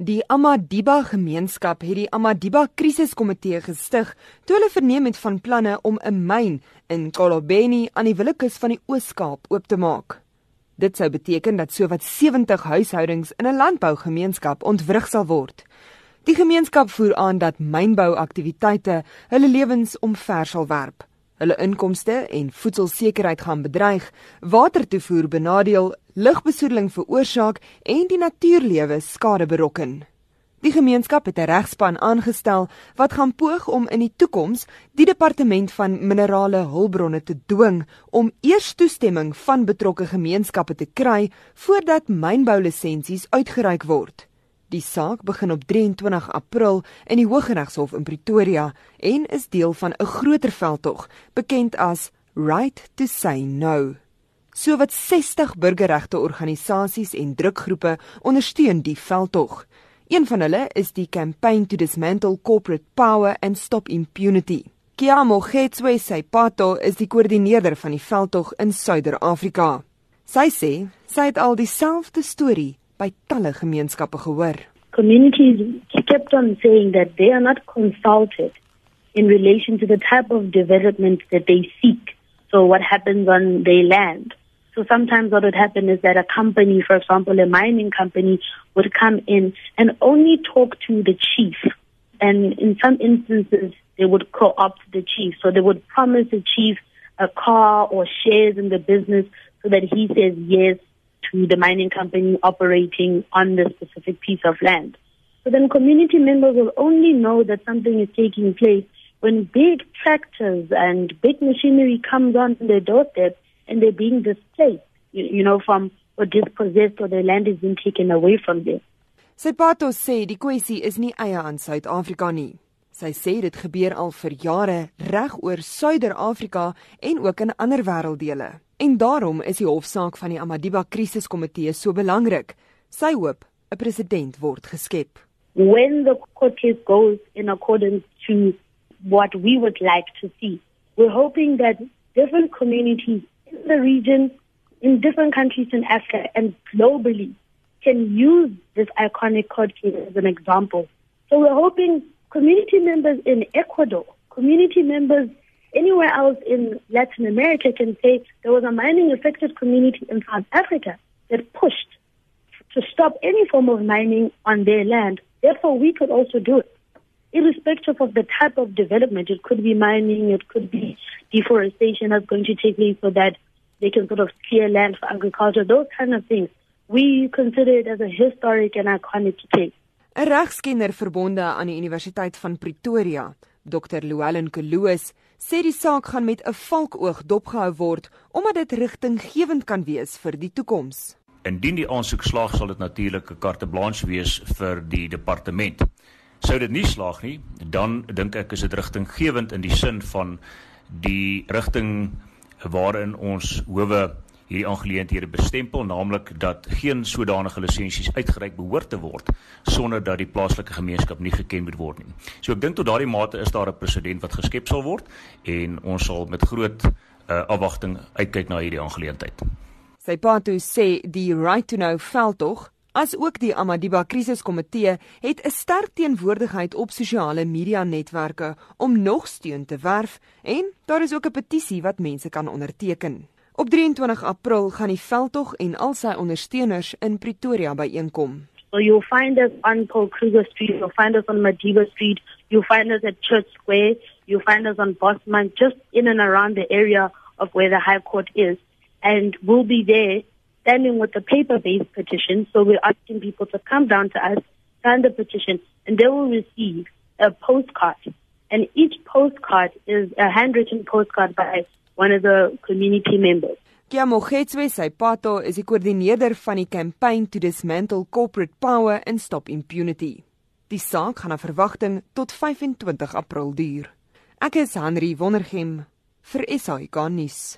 Die Amadiba gemeenskap het die Amadiba krisiskomitee gestig toe hulle verneem het van planne om 'n myn in Kolobeni aan die Willekus van die Oos-Kaap oop te maak. Dit sou beteken dat sowat 70 huishoudings in 'n landbougemeenskap ontwrig sal word. Die gemeenskap voer aan dat mynbouaktiwiteite hulle lewens omver sal werp. Hulle inkomste en voedselsekerheid gaan bedreig, watertoevoer benadeel, lugbesoedeling veroorsaak en die natuurlewe skade berokken. Die gemeenskap het 'n regspan aangestel wat gaan poog om in die toekoms die departement van minerale hulpbronne te dwing om eers toestemming van betrokke gemeenskappe te kry voordat mynboulisensies uitgereik word. Die saak begin op 23 April in die Hooggeregshof in Pretoria en is deel van 'n groter veldtog bekend as Right to Say No. Sowat 60 burgerregte organisasies en drukgroepe ondersteun die veldtog. Een van hulle is die Campaign to Dismantle Corporate Power and Stop Impunity. Kiamo Getswe Sepato is die koördineerder van die veldtog in Suider-Afrika. Sy sê sy het al dieselfde storie by talle gemeenskappe gehoor. Communities kept on saying that they are not consulted in relation to the type of development that they seek. So what happens on their land. So sometimes what would happen is that a company, for example, a mining company would come in and only talk to the chief. And in some instances, they would co-opt the chief. So they would promise the chief a car or shares in the business so that he says yes to the mining company operating on the specific piece of land. So then community members will only know that something is taking place when big tractors and big machinery comes on their doorstep and they're being displaced, you, you know, from or dispossessed or their land is being taken away from them. Sepato sê die kwessie is nie eie aan Suid-Afrika nie. Sy sê dit gebeur al vir jare reg oor Suider-Afrika en ook in ander wêrelddele. En daarom is die hofsaak van die Amadiba krisiskomitee so belangrik. Sy hoop 'n president word geskep. When the court case goes in accordance to what we would like to see, we're hoping that different communities the region, in different countries in Africa and globally can use this iconic court case as an example. So we're hoping community members in Ecuador, community members anywhere else in Latin America can say there was a mining affected community in South Africa that pushed to stop any form of mining on their land. Therefore, we could also do it. Irrespective of the type of development, it could be mining, it could be deforestation that's going to take place so that they can sort of clear land for agriculture, those kind of things. We consider it as a historic and iconic case. 'n Regskenner verbonde aan die Universiteit van Pretoria, Dr. Llewellyn Koloos, sê die saak gaan met 'n valkoog dopgehou word omdat dit rigtinggewend kan wees vir die toekoms. Indien die aansoek slaag, sal dit natuurlik 'n carte blanche wees vir die departement. Sou dit nie slaag nie, dan dink ek is dit rigtinggewend in die sin van die rigting waarin ons howe hierdie aangeleenthede bestempel, naamlik dat geen sodanige lisensies uitgereik behoort te word sonder dat die plaaslike gemeenskap nie geken moet word nie. So ek dink tot daardie mate is daar 'n presedent wat geskep sal word en ons sal met groot uh, afwagting uitkyk na hierdie aangeleentheid. Sy paatu sê die Right to Know veldtog as ook die Amadiba krisiskomitee het 'n sterk teenwoordigheid op sosiale media netwerke om nog steun te werf en daar is ook 'n petisie wat mense kan onderteken. Op 23 April gaan die veldtog en al sy ondersteuners in Pretoria byeenkom. So you'll find us on Paul Kruger Street, you'll find us on Madiba Street, you'll find us at Church Square, you'll find us on Bosman, just in and around the area of where the High Court is. And we'll be there standing with the paper-based petition. So we're asking people to come down to us, sign the petition, and they will receive a postcard. And each postcard is a handwritten postcard by one of the community members. Kia Mogetswe Saipato is die koördineerder van die campaign to dismantle corporate power and stop impunity. Die saak gaan na verwagting tot 25 April duur. Ek is Henry Wondergem vir SAK nuus.